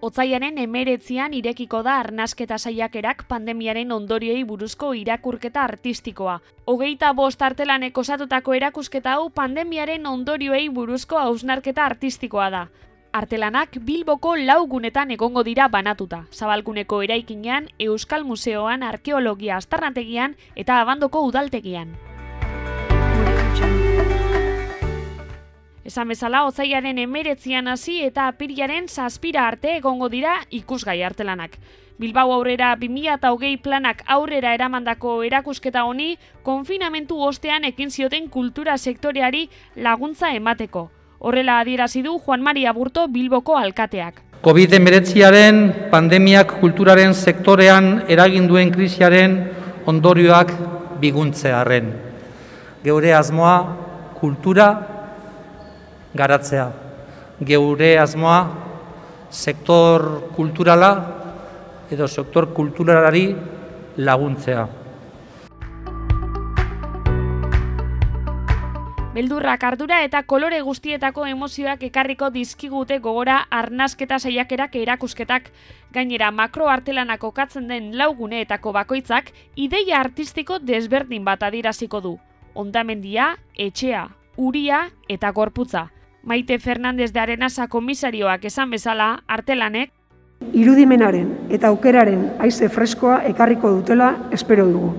otzaiaren emeretzian irekiko da arnasketa saiakerak pandemiaren ondorioi buruzko irakurketa artistikoa. Hogeita bost artelanek osatutako erakusketa hau pandemiaren ondorioei buruzko hausnarketa artistikoa da. Artelanak Bilboko laugunetan egongo dira banatuta. Zabalguneko eraikinean, Euskal Museoan, Arkeologia Astarnategian eta Abandoko Udaltegian. Esan bezala, otzaiaren emeretzian hasi eta apiriaren zazpira arte egongo dira ikusgai artelanak. Bilbao aurrera 2008 planak aurrera eramandako erakusketa honi, konfinamentu ostean ekin zioten kultura sektoreari laguntza emateko. Horrela adierazi du Juan Maria Burto Bilboko alkateak. COVID-19 pandemiak kulturaren sektorean eraginduen krisiaren ondorioak biguntzearen. Geure asmoa kultura garatzea. Geure asmoa sektor kulturala edo sektor kulturalari laguntzea. Beldurrak ardura eta kolore guztietako emozioak ekarriko dizkigute gogora arnasketa saiakerak erakusketak. Gainera makro artelanak okatzen den lauguneetako bakoitzak ideia artistiko desberdin bat adiraziko du. Ondamendia, etxea, uria eta gorputza. Maite Fernandez de Arenasa komisarioak esan bezala, artelanek, irudimenaren eta aukeraren aize freskoa ekarriko dutela espero dugu.